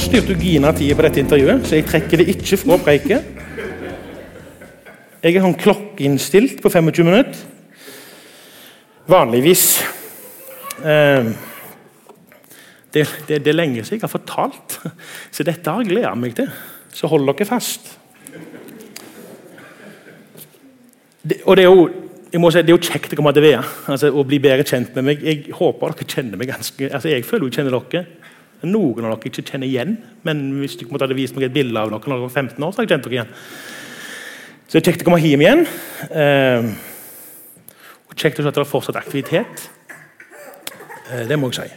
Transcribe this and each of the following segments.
styrte Gina tida på dette intervjuet, så jeg trekker det ikke fra preiket. Jeg er sånn klokkeinnstilt på 25 minutter. Vanligvis. Eh, det, det, det, er lenge siden jeg har fortalt, så dette har jeg gleda meg til. Så hold dere fast. Det, og det er jo jeg må si, Det er jo kjekt å komme til Vea altså, og bli bedre kjent med meg. Jeg håper dere kjenner meg ganske altså, Jeg føler jeg kjenner dere. Noen av dere ikke kjenner igjen, men hvis dere hadde vist meg et bilde av dere når dere var 15 år, så hadde jeg kjent dere igjen. Så det er kjekt å komme hjem igjen. Eh, og kjekt å se at det er fortsatt aktivitet. Eh, det må jeg si.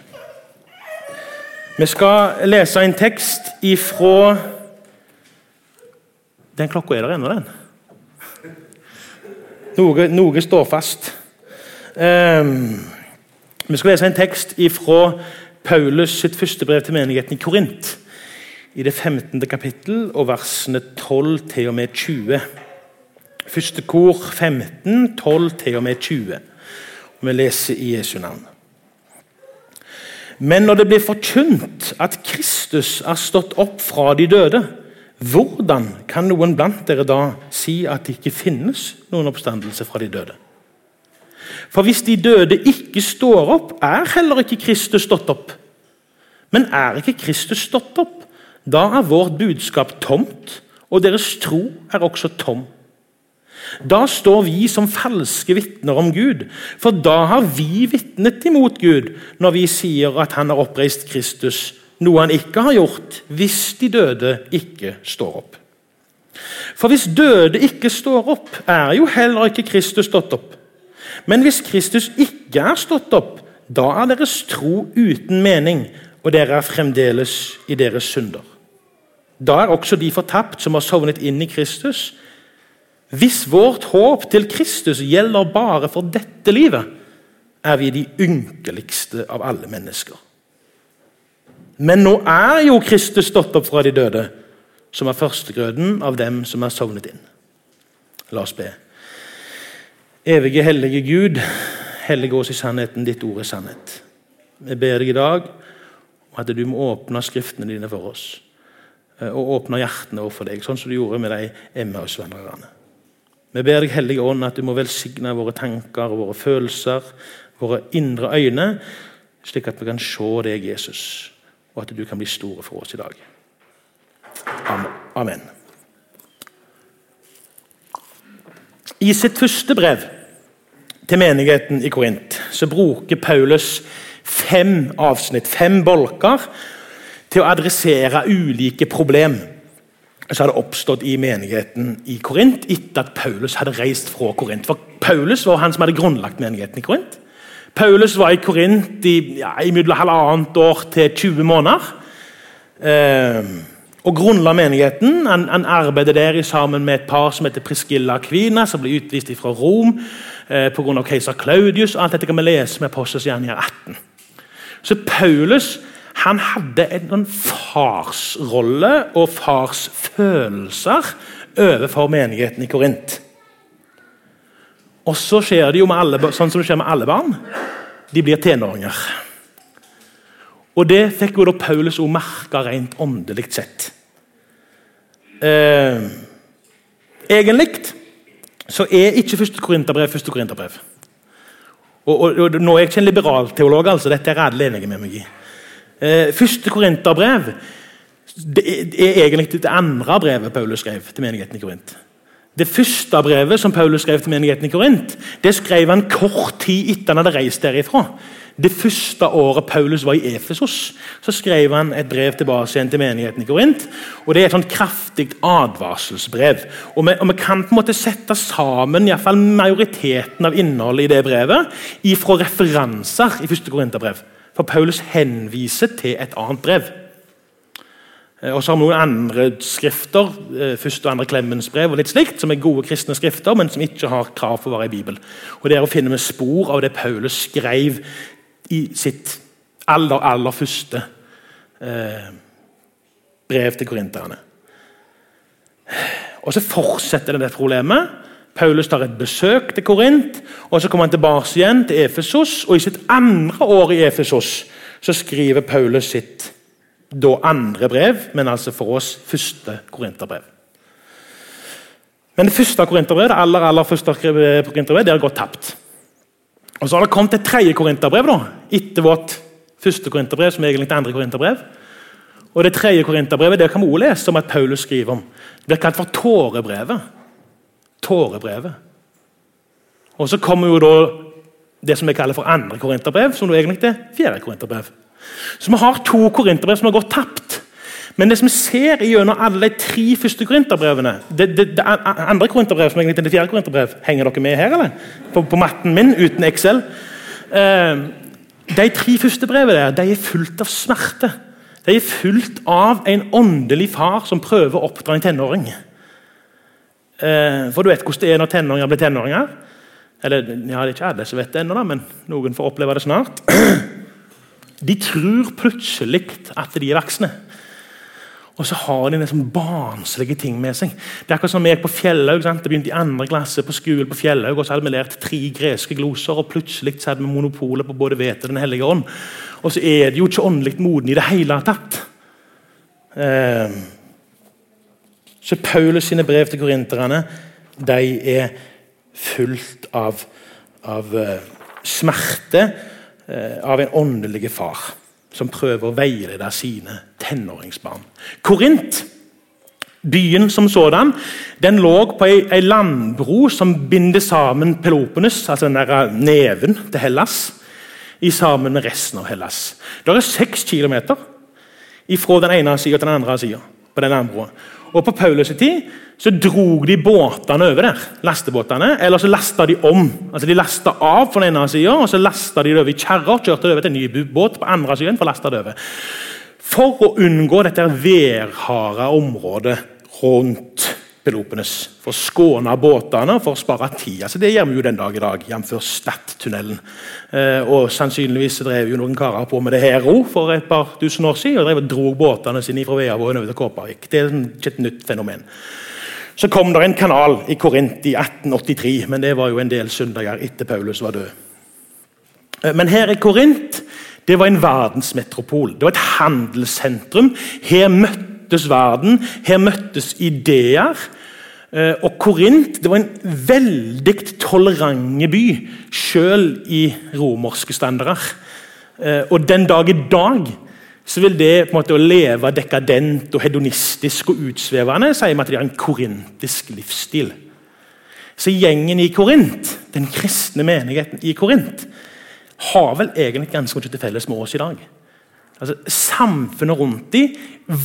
Vi skal lese en tekst ifra Den klokka er der ennå, den. Noe, noe står fast. Eh, vi skal lese en tekst ifra Paulus sitt første brev til menigheten i Korint. I det 15. kapittel og versene 12 til og med 20. Første kor 15, 12 til og med 20. Vi leser i Jesu navn. Men når det blir forkynt at Kristus er stått opp fra de døde, hvordan kan noen blant dere da si at det ikke finnes noen oppstandelse fra de døde? For hvis de døde ikke står opp, er heller ikke Kristus stått opp. Men er ikke Kristus stått opp, da er vårt budskap tomt, og deres tro er også tom. Da står vi som falske vitner om Gud, for da har vi vitnet imot Gud når vi sier at han har oppreist Kristus, noe han ikke har gjort hvis de døde ikke står opp. For hvis døde ikke står opp, er jo heller ikke Kristus stått opp. Men hvis Kristus ikke er stått opp, da er deres tro uten mening, og dere er fremdeles i deres synder. Da er også de fortapt som har sovnet inn i Kristus, hvis vårt håp til Kristus gjelder bare for dette livet, er vi de ynkeligste av alle mennesker. Men nå er jo Kristus stått opp fra de døde, som er førstegrøden av dem som er sovnet inn. La oss be. Evige, hellige Gud, hellige oss i sannheten. Ditt ord er sannhet. Vi ber deg i dag om at du må åpne skriftene dine for oss. Eh, og åpne hjertene for deg, sånn som du gjorde med de Emmaus-vandrerne. Vi ber deg, Hellige Ånd, at du må velsigne våre tanker, og våre følelser, våre indre øyne, slik at vi kan se deg, Jesus, og at du kan bli store for oss i dag. Amen. I sitt første brev til menigheten i Korint så bruker Paulus fem avsnitt, fem bolker, til å adressere ulike problemer som hadde oppstått i menigheten i Korint etter at Paulus hadde reist fra Korint. For Paulus var han som hadde grunnlagt menigheten i Korint. Paulus var i Korint i, ja, mellom halvannet år til 20 måneder. Eh, og grunnla menigheten. Han, han, arbeidet der sammen med et par som heter Priscilla Kvina, som ble utvist fra Rom eh, pga. keiser Claudius. Alt dette kan vi lese med Apostels gjerninger 18. Så Paulus han hadde en sånn farsrolle og farsfølelser overfor menigheten i Korint. Og så skjer det jo med alle, sånn som det skjer med alle barn. De blir tenåringer. Og det fikk jo da Paulus også merke rent åndelig sett. Eh, egentlig så er ikke første korinterbrev første korinterbrev. Og, og, og, nå er jeg ikke en liberal teolog, altså. dette er alle enige med meg i. Eh, første Korinterbrev det er egentlig det andre brevet Paulus skrev til menigheten i Korint. Det første brevet som Paulus skrev til menigheten i Korint, det skrev han kort tid etter han hadde reist derifra. Det første året Paulus var i Efesos, så skrev han et brev tilbake til menigheten i Korint. og Det er et sånn kraftig advarselsbrev. Og vi, og vi, kan på en måte sette sammen i fall majoriteten av innholdet i det brevet ifra referanser i første Korinterbrev. For Paulus henviser til et annet brev. Eh, og så har vi noen andre skrifter, eh, første og andre Clemens brev, og litt slikt, som er gode kristne skrifter, men som ikke har krav for å være i Bibelen. Og Der finner vi spor av det Paulus skrev i sitt aller, aller første eh, brev til korinterne. Og så fortsetter det, problemet Paulus tar et besøk til Korint, og så kommer han tilbake igjen til Efesos. og I sitt andre år i Efesos så skriver Paulus sitt da andre brev, men altså for oss første korinterbrev. Men det første korinterbrevet, det aller, aller første korinterbrevet, det har gått tapt. Og Så har det kommet et tredje korinterbrev da, etter vårt første korinterbrev, som er egentlig andre korinterbrev. Og Det tredje korinterbrevet det kan vi også lese om at Paulus skriver om. Det blir kalt for tårebrevet. Tårebrevet. Og Så kommer jo da det som vi kaller for andre korinterbrev, som er egentlig er fjerde korinterbrev. Så vi har to korinterbrev som har gått tapt. Men det som vi ser gjennom alle de tre første korinterbrevene det, det, det, andre korinterbrev, som egentlig er det fjerde korinterbrev, Henger dere med her, eller? På, på matten min uten Excel. Eh, de tre første brevene der, de er fullt av smerte. De er fullt av en åndelig far som prøver å oppdra en tenåring. Eh, for du vet hvordan det er når tenåringer blir tenåringer. Eller, ja, Det er ikke alle som vet det ennå, men noen får oppleve det snart. De tror plutselig at de er voksne. Og så har de liksom barnslige ting med seg. Det er akkurat som vi gikk på Fjellhaug. Det begynte i andre klasse på skolen på Fjellhaug, og så hadde vi lært tre greske gloser, og plutselig så hadde vi monopolet på både vete og Den hellige ånd. Og så er det jo ikke åndelig moden i det hele tatt. Eh, så Paulus sine brev til korinterne de er fullt av, av uh, smerte uh, av en åndelig far som prøver å veilede sine tenåringsbarn. Korint, byen som sådan, den lå på ei, landbro som binder sammen Peloponus, altså den der neven til Hellas, i sammen med resten av Hellas. Det er seks kilometer fra den ene sida til den andre sida på den landbroa. Og På Paulus' tid så drog de båtene over der, lastebåtene, eller så lasta de om. Altså De lasta av på den ene sida, og så lasta de det over i kjerrer. Kjørte det over til en ny båt på andre siden for å laste det over. For å unngå dette værharde området rundt Pelopenes. For å skåne båtene for å spare tid. Altså, det gjør vi jo den dag i dag, jf. Stad-tunnelen. Eh, og Sannsynligvis drev jo noen karer på med det her òg for et par tusen år siden. og drev og dro båtene sine fra Veavågen over til Kåpervik. Det er ikke et nytt fenomen. Så kom det en kanal i Korint i 1883, men det var jo en del søndager etter Paulus var død. Eh, men her i Korint det var en verdensmetropol. Det var et handelssentrum. Her møttes verden, her møttes ideer. Eh, og Korint det var en veldig tolerant by, selv i romerske standarder. Eh, og den dag i dag så vil det på en måte å leve dekadent og hedonistisk og utsvevende sier vi at det har en korintisk livsstil. Så gjengen i Korint, den kristne menigheten i Korint, har vel egentlig ganske mye til felles med oss i dag. Altså, samfunnet rundt dem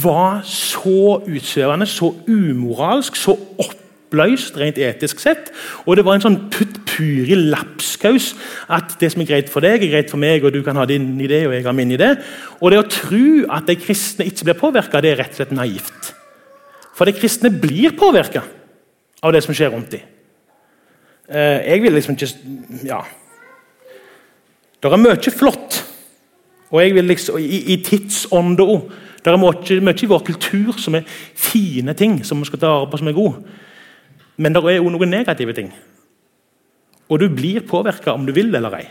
var så utsvevende, så umoralsk, så oppløst rent etisk sett. Og det var en sånn putt-puri lapskaus. At det som er greit for deg, er greit for meg, og du kan ha din idé, og jeg har min idé. Og det å tro at de kristne ikke blir påvirka, er rett og slett naivt. For de kristne blir påvirka av det som skjer rundt dem. Eh, jeg vil liksom ikke Ja. Det er mye flott, og jeg vil liksom, i, i tidsånda òg. Det er mye, mye, i vår kultur som er fine ting som vi skal ta vare på som er gode. Men det er jo noen negative ting. Og du blir påvirka om du vil eller ei.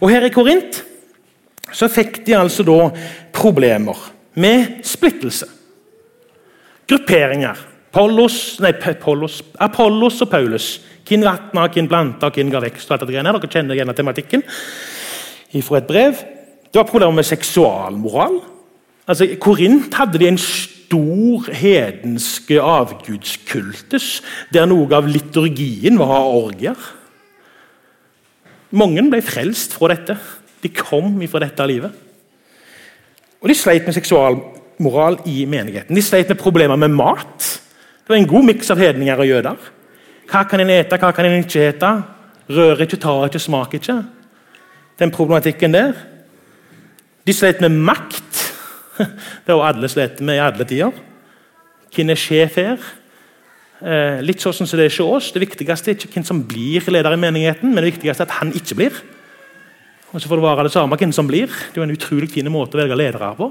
Og Her i Korint så fikk de altså da problemer med splittelse. Grupperinger. Apollos, nei, Apollos, Apollos og Paulus. Hvem vatna, hvem planta, hvem ga vekst. og alt dette Dere kjenner igjen tematikken fra et brev. Det var problemer med seksualmoral. Altså, I Korint hadde de en stor hedenske avgudskultus, der noe av liturgien var orgier. Mange ble frelst fra dette. De kom fra dette livet. Og De sleit med seksualmoral i menigheten. De sleit med problemer med mat. Det var en god miks av hedninger og jøder. Hva kan en ete, hva kan en ikke ete? Rør ikke, tar ikke, smaker ikke. Den problematikken der. De slet med makt. Det har alle slitt med i alle tider. Hvem er sjef her? Eh, litt sånn som det er ikke oss. Det viktigste er ikke hvem som blir leder i menigheten, men det viktigste er at han ikke blir. Og så får det være det samme hvem som blir. Det er jo en utrolig fin måte å velge ledere på.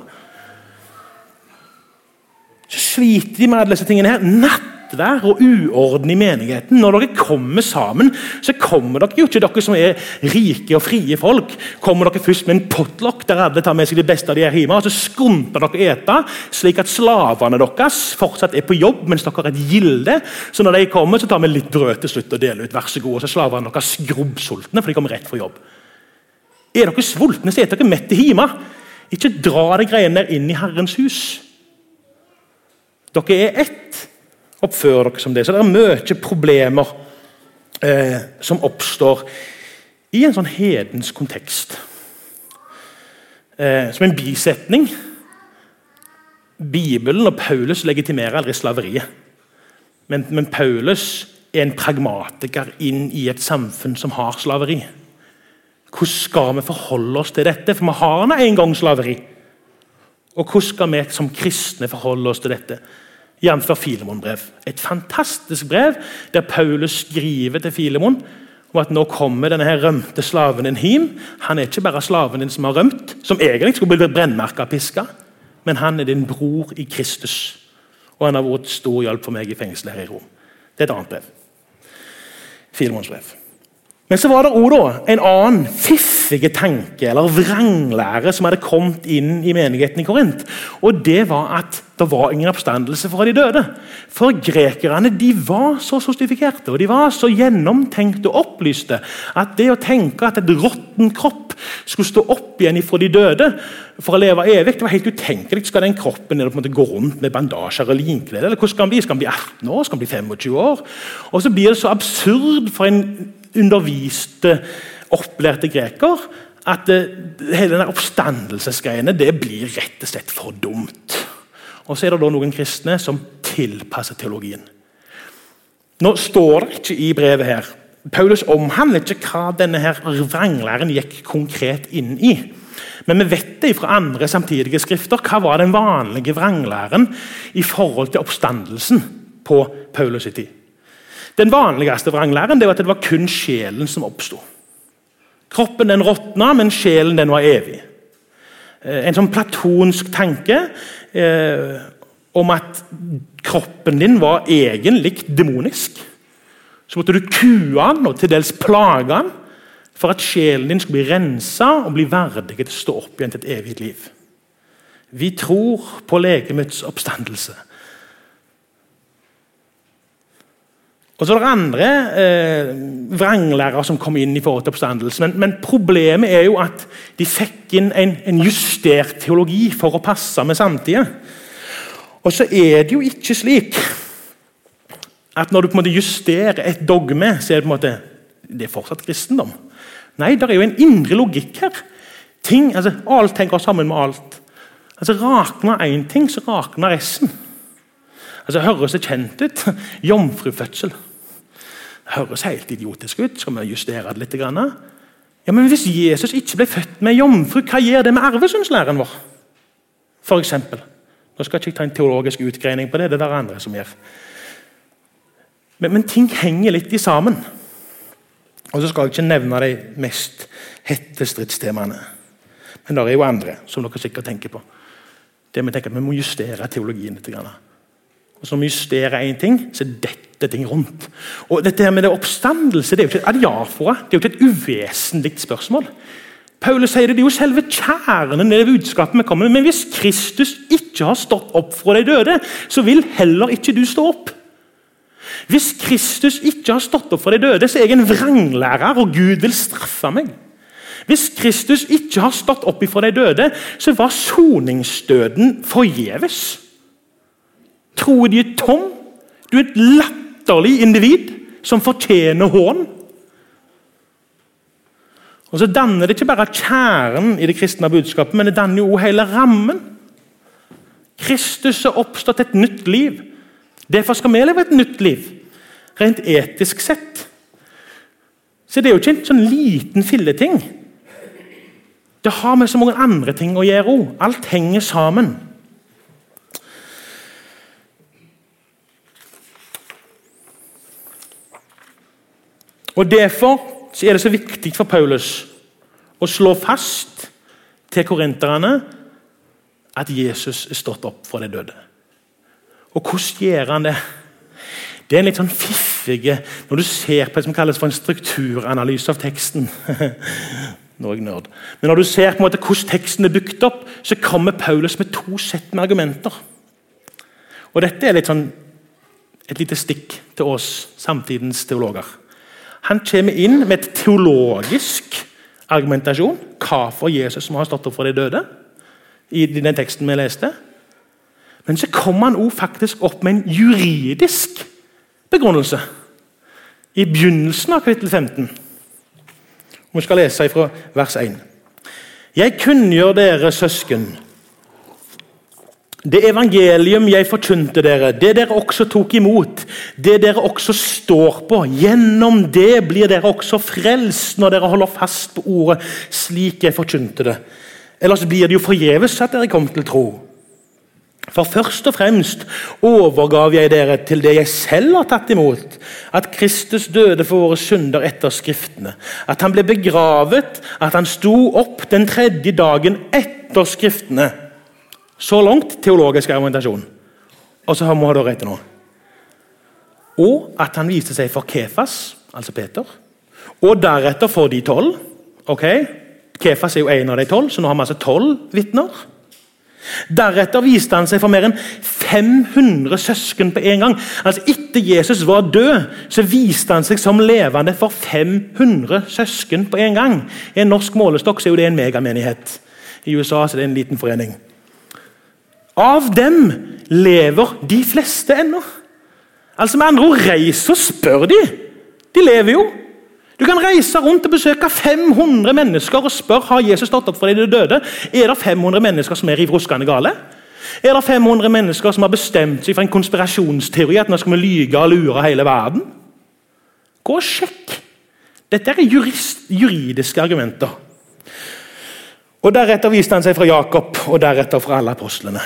Så sliter de med alle disse tingene her. Natt nattvær og uorden i menigheten. Når dere kommer sammen, så kommer dere jo ikke dere som er rike og frie folk. Kommer dere først med en potluck der alle tar med seg det beste de her hjemme, og så skumper dere ete, slik at slavene deres fortsatt er på jobb mens dere er et gilde. Så når de kommer, så tar vi litt brød til slutt og deler ut. Vær så god. Og så er slavene deres skrubbsultne, for de kommer rett fra jobb. Er dere sultne, så spiser dere mett hjemme. Ikke dra de greiene der inn i Herrens hus. Dere er ett. Oppfør dere som det. Så det er mye problemer eh, som oppstår i en sånn hedens kontekst. Eh, som en bisetning Bibelen og Paulus legitimerer aldri slaveriet. Men, men Paulus er en pragmatiker inn i et samfunn som har slaveri. Hvordan skal vi forholde oss til dette? For vi har nå en gang slaveri. Og hvordan skal vi som kristne forholde oss til dette? Jf. Filemon-brev. Et fantastisk brev der Paulus skriver til Filemon om at nå kommer denne her rømte slaven din hjem. Han er ikke bare slaven din som har rømt, som egentlig skulle bli brennmerka og piska, men han er din bror i Kristus. Og han har vært stor hjelp for meg i fengselet her i Rom. Det er et annet brev. Filemons brev. Men så var det også en annen fiffige tenke eller vranglære som hadde kommet inn i menigheten i Korint. Og det var at det var ingen oppstandelse fra de døde. For grekerne de var så sostifikerte og de var så gjennomtenkte og opplyste at det å tenke at et råtten kropp skulle stå opp igjen fra de døde for å leve evig, det var helt utenkelig. Skal den kroppen på en måte gå rundt med bandasjer og linklede? Eller hvordan skal den bli? Skal den bli 18 år? Skal den bli 25 år? Og så blir det så absurd for en underviste, opplærte greker, at hele denne oppstandelsesgreiene det blir rett og slett for dumt. Og Så er det da noen kristne som tilpasser teologien. Nå står det ikke i brevet her Paulus omhandler ikke hva denne her vranglæren gikk konkret inn i. Men vi vet det fra andre samtidige skrifter. Hva var den vanlige vranglæren i forhold til oppstandelsen på Paulus' tid? Den vanligste vranglæren det var at det var kun sjelen som oppsto. Kroppen den råtna, men sjelen den var evig. Eh, en sånn platonsk tanke eh, om at kroppen din var egentlig demonisk. Så måtte du kue den og til dels plage den for at sjelen din skulle bli rensa og bli verdig til å stå opp igjen til et evig liv. Vi tror på legemets oppstandelse. Og så er det andre eh, vranglærere som kom inn i forhold til oppstandelse. Men, men, problemet er jo at de fikk inn en, en, justert teologi for å passe med samtida. Og så er det jo ikke slik at når du på en måte justerer et dogme, så er det på en måte, det er fortsatt kristendom. Nei, det er jo en indre logikk her. Ting, altså, Alt henger sammen med alt. Altså, Rakner én ting, så rakner resten. Altså, Høres det kjent ut? Jomfrufødsel. Det høres helt idiotisk ut. Skal vi justere det litt? Ja, men Hvis Jesus ikke ble født med jomfru, hva gjør det med arvesynslæren vår? For eksempel. Nå skal jeg ikke ta en teologisk utgreining på det. det er det andre som gjør. Men, men, ting henger litt i sammen. Og så skal jeg ikke nevne de mest hette stridstemaene. Men det er jo andre som dere sikkert tenker på. Det Vi tenker at vi må justere teologien litt. Og vi justerer én ting, så detter ting rundt. Og dette her med det oppstandelse det er jo ikke et adiafora, det er jo ikke et uvesentlig spørsmål. Paulus sier det, det er jo selve kjernen i det budskapet vi kommer med. Men hvis Kristus ikke har stått opp fra de døde, så vil heller ikke du stå opp. Hvis Kristus ikke har stått opp for de døde, så er jeg en vranglærer, og Gud vil straffe meg. Hvis Kristus ikke har stått opp ifra de døde, så var soningsdøden forgjeves. Troen de er tom. Du er et latterlig individ som fortjener hån. Og så danner det ikke bare kjernen i det kristne budskapet, men det danner jo hele rammen. Kristus har oppstått et nytt liv. Derfor skal vi leve et nytt liv, rent etisk sett. Så det er jo ikke en sånn liten filleting. Det har med så mange andre ting å gjøre òg. Alt henger sammen. Og Derfor er det så viktig for Paulus å slå fast til korinterne at Jesus er stått opp fra de døde. Og hvordan gjør han det? Det er en litt sånn fiffige Når du ser på det som kalles for en strukturanalyse av teksten Nå er jeg nerd. Men når du ser på en måte hvordan teksten er bygd opp, så kommer Paulus med to sett med argumenter. Og Dette er litt sånn et lite stikk til oss samtidens teologer. Han kommer inn med et teologisk argumentasjon. Hvorfor Jesus som har stått opp for de døde. i den teksten vi leste. Men så kommer han også faktisk opp med en juridisk begrunnelse i begynnelsen av kapittel 15. Vi skal lese fra vers 1. Jeg kunngjør dere, søsken, det evangelium jeg forkynte dere, det dere også tok imot, det dere også står på. Gjennom det blir dere også frelst når dere holder fast på ordet slik jeg forkynte det. Ellers blir det jo forgjeves at dere kom til tro. For først og fremst overgav jeg dere til det jeg selv har tatt imot, at Kristus døde for våre synder etter Skriftene, at han ble begravet, at han sto opp den tredje dagen etter Skriftene. Så langt teologisk argumentasjon. Og så må dere etter nå. Og at han viste seg for Kefas, altså Peter, og deretter for de tolv. ok? Kefas er jo en av de tolv, så nå har vi altså tolv vitner. Deretter viste han seg for mer enn 500 søsken på en gang. Altså Etter Jesus var død, så viste han seg som levende for 500 søsken på en gang. I en norsk målestokk så er jo det en megamenighet. I USA så er det en liten forening. Av dem lever de fleste ennå. Altså Med andre ord, reis og spør de. De lever jo. Du kan reise rundt og besøke 500 mennesker og spørre har Jesus stått opp for de døde. Er det 500 mennesker som er riv ruskende gale? Er det 500 mennesker som har bestemt seg for en konspirasjonsteori at nå skal vi lyge og lure hele verden? Gå og sjekk. Dette er jurist, juridiske argumenter. Og Deretter viste han seg fra Jakob og deretter fra alle apostlene.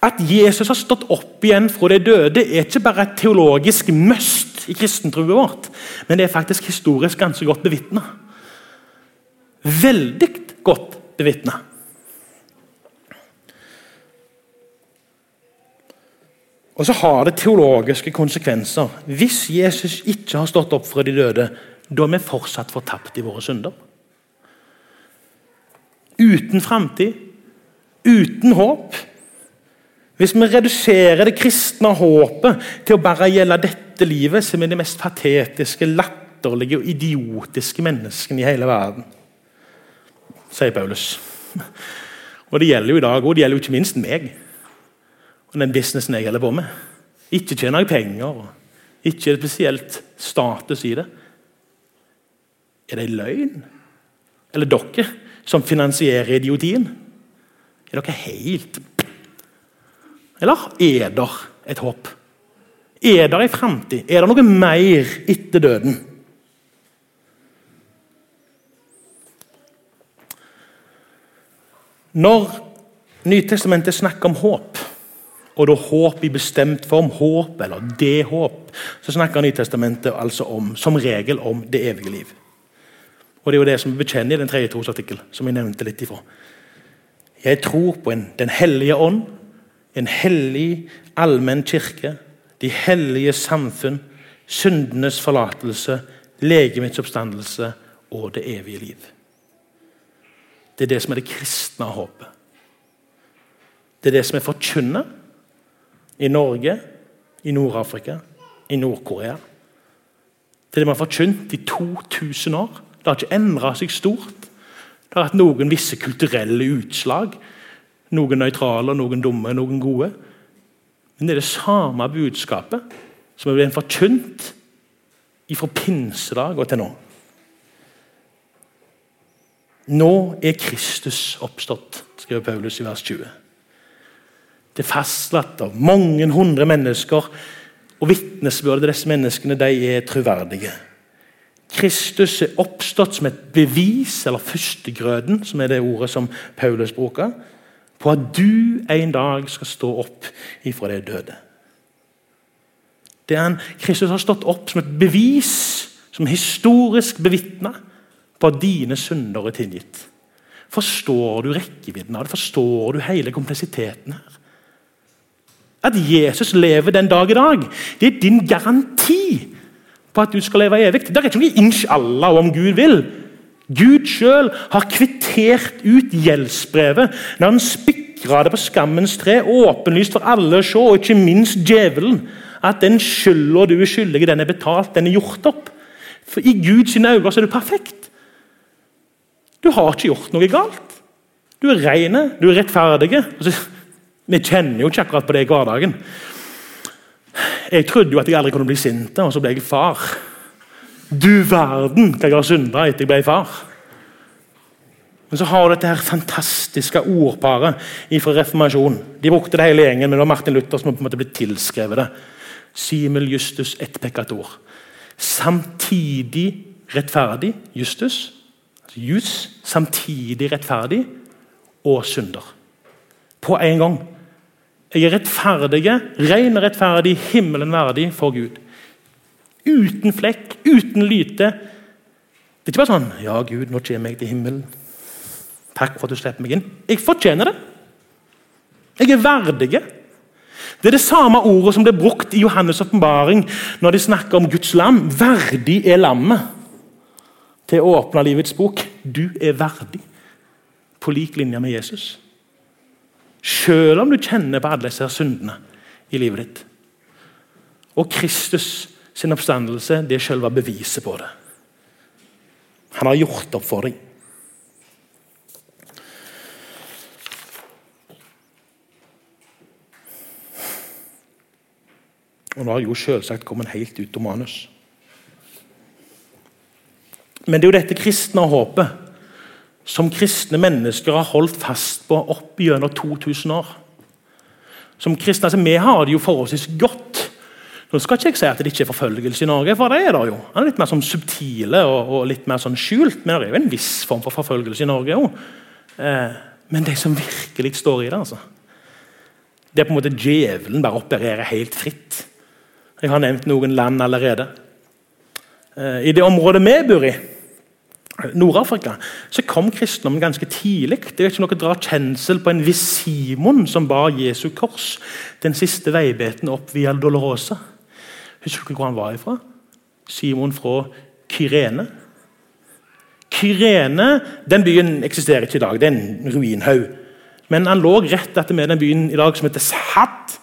At Jesus har stått opp igjen fra de døde, er ikke bare et teologisk must i kristentroen vårt, men det er faktisk historisk ganske godt bevitna. Veldig godt bevitna. Og så har det teologiske konsekvenser. Hvis Jesus ikke har stått opp fra de døde, da er vi fortsatt fortapt i våre synder. Uten framtid, uten håp hvis vi reduserer det kristne håpet til å bare gjelde dette livet, så er vi de mest patetiske, latterlige og idiotiske menneskene i hele verden. Sier Paulus. Og Det gjelder jo i dag, og det gjelder jo ikke minst meg og den businessen jeg holder på med. Ikke tjener jeg penger, ikke er det spesielt status i det. Er det løgn? Eller dere som finansierer idiotien? Er dere helt eller er det et håp? Er det en framtid? Er det noe mer etter døden? Når Nytestamentet snakker om håp, og da håp i bestemt form, håp eller det håp, så snakker Nytestamentet altså om, som regel om det evige liv. Og Det er jo det som vi bekjenner i den tredje trosartikkel, som jeg nevnte litt ifra. Jeg tror på en, Den hellige ånd, en hellig, allmenn kirke, de hellige samfunn, syndenes forlatelse, legemets oppstandelse og det evige liv. Det er det som er det kristne håpet. Det er det som er forkynnet i Norge, i Nord-Afrika, i Nord-Korea. Det er det man har forkynt i 2000 år. Det har ikke endra seg stort. Det har hatt noen visse kulturelle utslag noen nøytrale, noen dumme, noen gode. Men det er det samme budskapet som er blitt forkynt fra pinsedag og til nå. Nå er Kristus oppstått, skriver Paulus i vers 20. Det er fastslått av mange hundre mennesker, og vitnesbyrdet disse menneskene de er troverdige. Kristus er oppstått som et bevis, eller førstegrøden, som er det ordet som Paulus bruker på at du en dag skal stå opp ifra de døde. Det er han, Kristus har stått opp som et bevis, som historisk bevitna, på at dine synder er tilgitt. Forstår du rekkevidden av det? Forstår du hele kompleksiteten her? At Jesus lever den dag i dag, det er din garanti på at du skal leve evig. Det er ikke noe inshallah om Gud vil. Gud sjøl har kvittert ut gjeldsbrevet når han spikra det på skammens tre, åpenlyst for alle å se, og ikke minst djevelen, at den skylda du er skyldig, den er betalt, den er gjort opp. For I Guds øyne er du perfekt. Du har ikke gjort noe galt. Du er ren, du er rettferdig. Altså, vi kjenner jo ikke akkurat på det i hverdagen. Jeg trodde jo at jeg aldri kunne bli sint, og så ble jeg far. Du verden hva jeg har synda etter jeg ble far. Men så har du dette her fantastiske ordparet fra reformasjonen. De brukte det hele gjengen, men det var Martin Luther som på en måte ble tilskrevet det. Simul justus et peccator. Samtidig rettferdig justus. Altså jus, samtidig rettferdig og synder. På en gang. Jeg er rettferdig, ren og rettferdig, himmelen verdig for Gud. Uten flekk, uten lyte. Det er ikke bare sånn 'Ja, Gud, nå kommer jeg til himmelen.' Takk for at du slipper meg inn. Jeg fortjener det. Jeg er verdig. Det er det samme ordet som ble brukt i Johannes' åpenbaring når de snakker om Guds lam. Verdig er lammet til å åpne livets bok. Du er verdig, på lik linje med Jesus. Selv om du kjenner på alle disse syndene i livet ditt. Og Kristus sin oppstandelse det er selve beviset på det. Han har gjort opp for deg. Og nå har jo selvsagt kommet helt ut av manus. Men det er jo dette kristne håpet som kristne mennesker har holdt fast på opp gjennom 2000 år. Som kristne, altså Vi har det jo forholdsvis godt. Nå skal ikke jeg si at det ikke er forfølgelse i Norge, for det er det jo. Det er litt mer sånn subtile og, og, litt mer sånn skjult, men det er jo en viss form for forfølgelse i Norge òg. Eh, men de som virkelig står i det, altså er på en måte djevelen bare opererer helt fritt. Jeg har nevnt noen land allerede. Eh, I det området vi bor i, Nord-Afrika, så kom kristendommen ganske tidlig. Det er ikke noe å dra kjensel på en viss Simon som bar Jesu kors den siste veibeten opp via Dolorosa. Husker du hvor han var ifra? Simon fra Kyrene. Kyrene den byen eksisterer ikke i dag, det er en ruinhaug. Men han lå rett etter med den byen i dag som heter Sahat,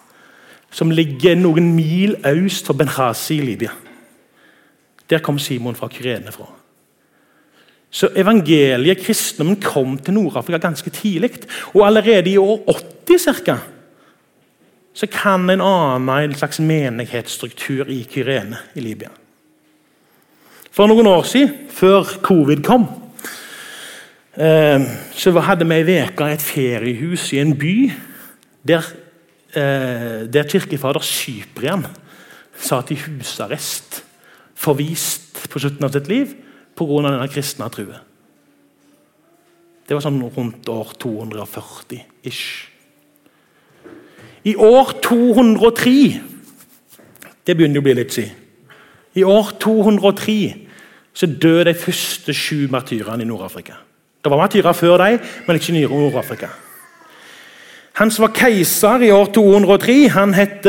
som ligger noen mil øst for Benhazi i Libya. Der kom Simon fra Kyrene fra. Så evangeliet, kristendommen, kom til Nord-Afrika ganske tidlig. Og allerede i år 80 cirka, så kan en ane en slags menighetsstruktur i Kyrene i Libya. For noen år siden, før covid kom, eh, så hadde vi ei uke et feriehus i en by der, eh, der kirkefader Cyprian satt i husarrest, forvist på slutten av sitt liv pga. denne kristne trua. Det var sånn rundt år 240 ish. I år 203 Det begynner å bli litt siden. I år 203 så døde de første sju martyrene i Nord-Afrika. Det var martyrer før dem, men ikke i Nord-Afrika. Han som var keiser i år 203, han het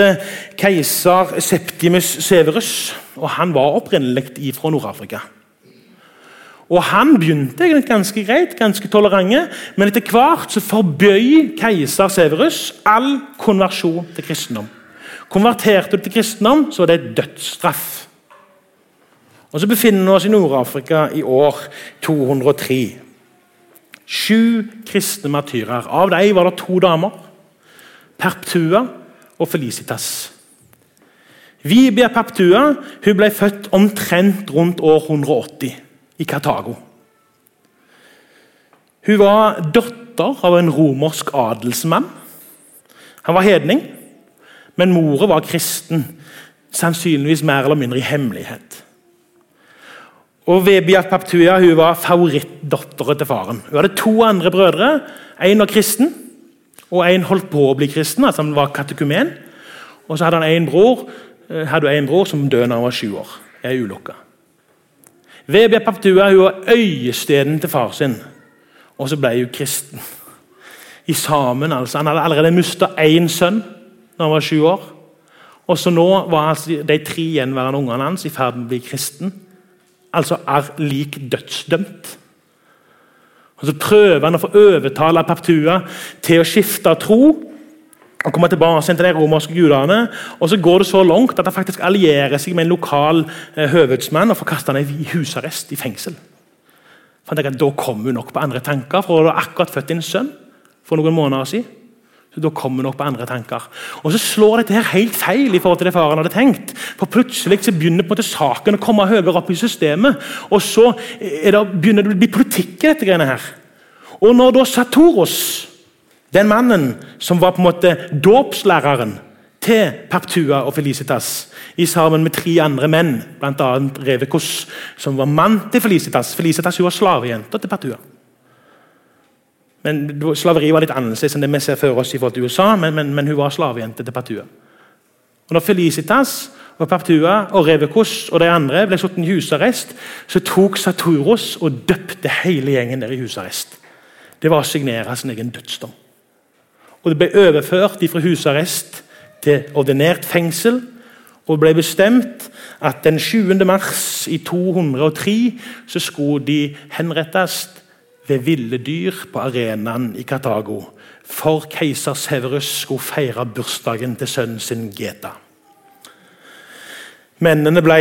keiser Septimus Severus. og Han var opprinnelig fra Nord-Afrika. Og Han begynte egentlig ganske greit, ganske tolerante, men etter hvert så forbøy keiser Severus all konversjon til kristendom. Konverterte du til kristendom, så var det dødsstraff. Og Så befinner vi oss i Nord-Afrika i år 203. Sju kristne martyrer. Av dem var det to damer. Perptua og Felicitas. Vibia Perptua hun ble født omtrent rundt år 180 i Kartago. Hun var datter av en romersk adelsmann. Han var hedning, men mora var kristen. Sannsynligvis mer eller mindre i hemmelighet. Og Vebia Paptuia hun var favorittdatteren til faren. Hun hadde to andre brødre. En var kristen, og en holdt på å bli kristen. altså han var katekumen. Og så hadde bror, eh, hadde en bror som døde da han var sju år. ei ulykke. Vebia Paptua hun var øyesteden til far sin, og så ble hun kristen. I sammen, altså. Han hadde allerede mista én sønn da han var sju år. Og så nå var altså de tre gjenværende ungene hans i ferd med å bli kristen. Altså er lik dødsdømt. Og Så prøver han å få overtale Paptua til å skifte tro og kommer tilbake til de romerske gudene. Og så går det så langt at han faktisk allierer seg med en lokal eh, høvedsmann og får kaste ham i husarrest, i fengsel. For han Da kommer hun nok på andre tanker, for hun har akkurat født en sønn for noen måneder siden. Så Da kommer hun nok på andre tanker. Og Så slår dette her helt feil i forhold til det faren hadde tenkt. For Plutselig så begynner på en måte saken å komme høyere opp i systemet. Og så det, begynner det å bli politikk i dette. greiene her. Og når da Satoros, den mannen som var på en måte dåpslæreren til Paptua og Felicitas, i sammen med tre andre menn, bl.a. Revekos, som var mann til Felicitas Felicitas var slavejenta til Paptua. Men Slaveri var litt annerledes enn det vi ser for oss i forhold til USA, men, men, men hun var slavejente til Paptua. Og når Felicitas og Paptua og Revekos og de andre ble satt i husarrest, så tok Saturos og døpte hele gjengen der i husarrest. Det var å signere sin egen dødsdom. Og Det ble overført fra husarrest til ordinært fengsel. Og det ble bestemt at den 7. mars i 203 så skulle de henrettes ved ville dyr på arenaen i Kartago. For keiser Severus skulle feire bursdagen til sønnen sin Geta. Mennene ble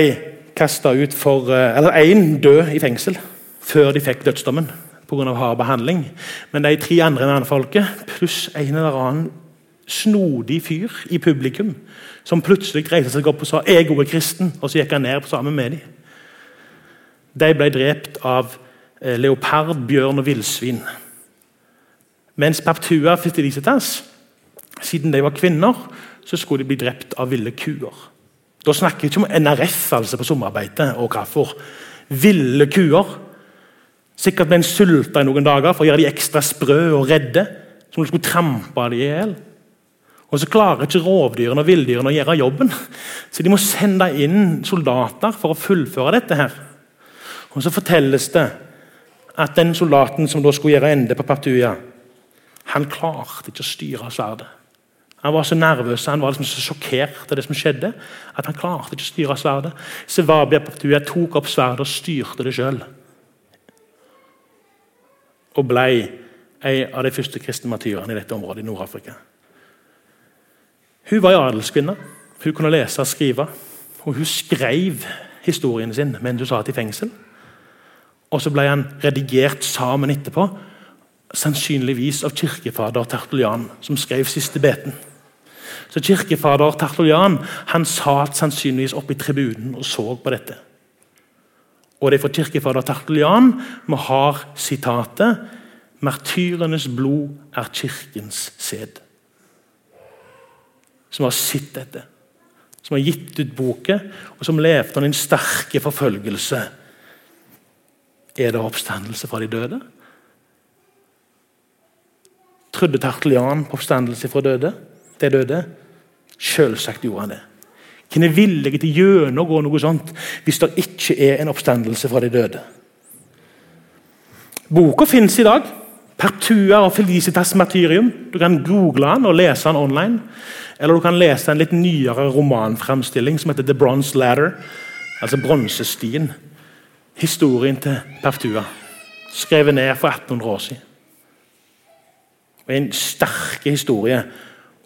kasta ut for eh, Eller én død i fengsel før de fikk dødsdommen pga. hard behandling. Men de tre andre mannfolket pluss en eller annen snodig fyr i publikum som plutselig reiste seg opp og sa 'jeg er kristen', og så gikk han ned sammen med dem. De ble drept av Eh, leopard, bjørn og villsvin. Mens Paptua Fitilicitas, siden de var kvinner, så skulle de bli drept av ville kuer. Da snakker vi ikke om NRF altså på sommerbeite og hvorfor. Ville kuer. Sikkert ble en sulta i noen dager for å gjøre de ekstra sprø og redde. Som du skulle trampe de i hjel. Og så klarer ikke rovdyrene og villdyrene å gjøre jobben. Så de må sende inn soldater for å fullføre dette. her. Og Så fortelles det at den soldaten som da skulle gjøre ende på Partuia, han klarte ikke å styre sverdet. Han var så nervøs han var liksom så sjokkert av det som skjedde, at han klarte ikke å styre sverdet. Sevabia Partuia tok opp sverdet og styrte det sjøl. Og ble en av de første kristne martyrene i dette området i Nord-Afrika. Hun var en adelskvinne. Hun kunne lese og skrive. Og hun skrev historien sin mens hun satt i fengsel. Og så ble han redigert sammen etterpå, sannsynligvis av kirkefader Tertulian, som skrev siste beten. Så Kirkefader Tertulian han satt sannsynligvis oppe i tribunen og så på dette. Og det er fra kirkefader Tertulian vi har sitatet 'Martyrenes blod er kirkens sæd'. Som har sett dette, som har gitt ut boken, og som levde under en sterke forfølgelse er det oppstandelse fra de døde? Trodde Tertulian på oppstandelse fra døde? de døde? Selvsagt gjorde han det. Hvem er villig til å gjennomgå noe sånt hvis det ikke er en oppstandelse fra de døde? Boka finnes i dag. Pertua og Felicitas martyrium. Du kan google den og lese den online. Eller du kan lese en litt nyere romanframstilling som heter The Bronze Ladder. Altså bronsestien historien til Pertua. Skrevet ned for 1800 år siden. Og En sterk historie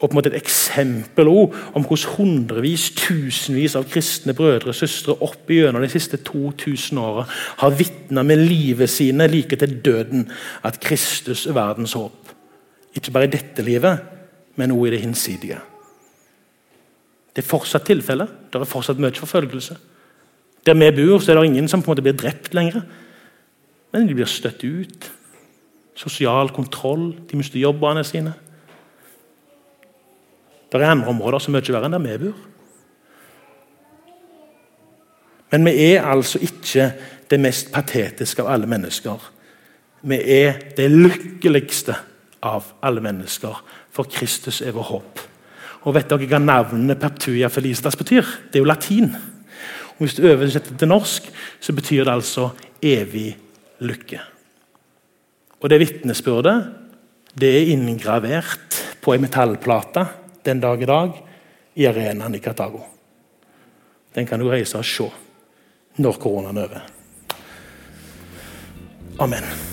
og på en måte et eksempel om hvordan hundrevis, tusenvis av kristne brødre og søstre opp gjennom de siste 2000 åra har vitna med livet sine like til døden at Kristus er verdens håp. Ikke bare i dette livet, men også i det hinsidige. Det er fortsatt tilfelle. Det er fortsatt mye forfølgelse. Der vi bor, så er det ingen som på en måte blir drept lenger. Men de blir støtt ut. Sosial kontroll. De mister jobbene sine. Det er andre områder som er mye verre enn der vi bor. Men vi er altså ikke det mest patetiske av alle mennesker. Vi er det lykkeligste av alle mennesker, for Kristus er vår håp. Og vet dere hva navnet Paptuia Felicitas betyr? Det er jo latin. Og Hvis du oversetter til norsk, så betyr det altså 'evig lykke'. Og Det vitnesbyrdet det er inngravert på ei metallplate den dag i dag i arenaen i Katago. Den kan du reise og se når koronaen er over. Amen.